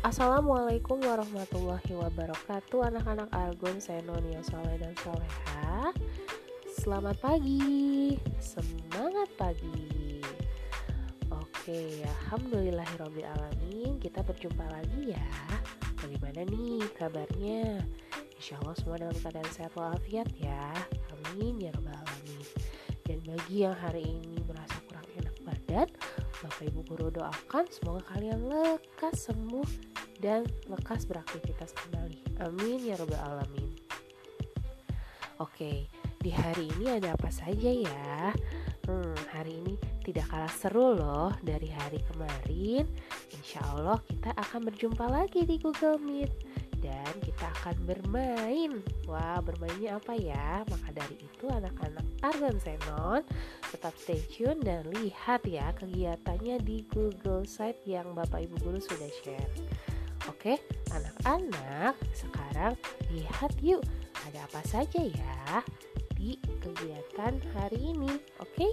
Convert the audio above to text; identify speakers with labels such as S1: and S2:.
S1: Assalamualaikum warahmatullahi wabarakatuh Anak-anak Argon, saya Nonia Soleh dan Soleha. Selamat pagi, semangat pagi. Oke, Alhamdulillahirrahmanirrahim Kita berjumpa lagi ya. Bagaimana nih kabarnya? Insya Allah semua dalam keadaan sehat walafiat ya. Amin ya rabbal alamin. Dan bagi yang hari ini merasa kurang enak badan Bapak Ibu Guru doakan semoga kalian lekas sembuh dan lekas beraktivitas kembali. Amin ya robbal alamin. Oke, di hari ini ada apa saja ya? Hmm, hari ini tidak kalah seru loh dari hari kemarin. Insya Allah kita akan berjumpa lagi di Google Meet dan kita akan bermain. Wah, bermainnya apa ya? Maka dari itu anak-anak Argon Senon tetap stay tune dan lihat ya kegiatannya di Google Site yang Bapak Ibu guru sudah share. Oke, anak-anak, sekarang lihat yuk ada apa saja ya di kegiatan hari ini. Oke?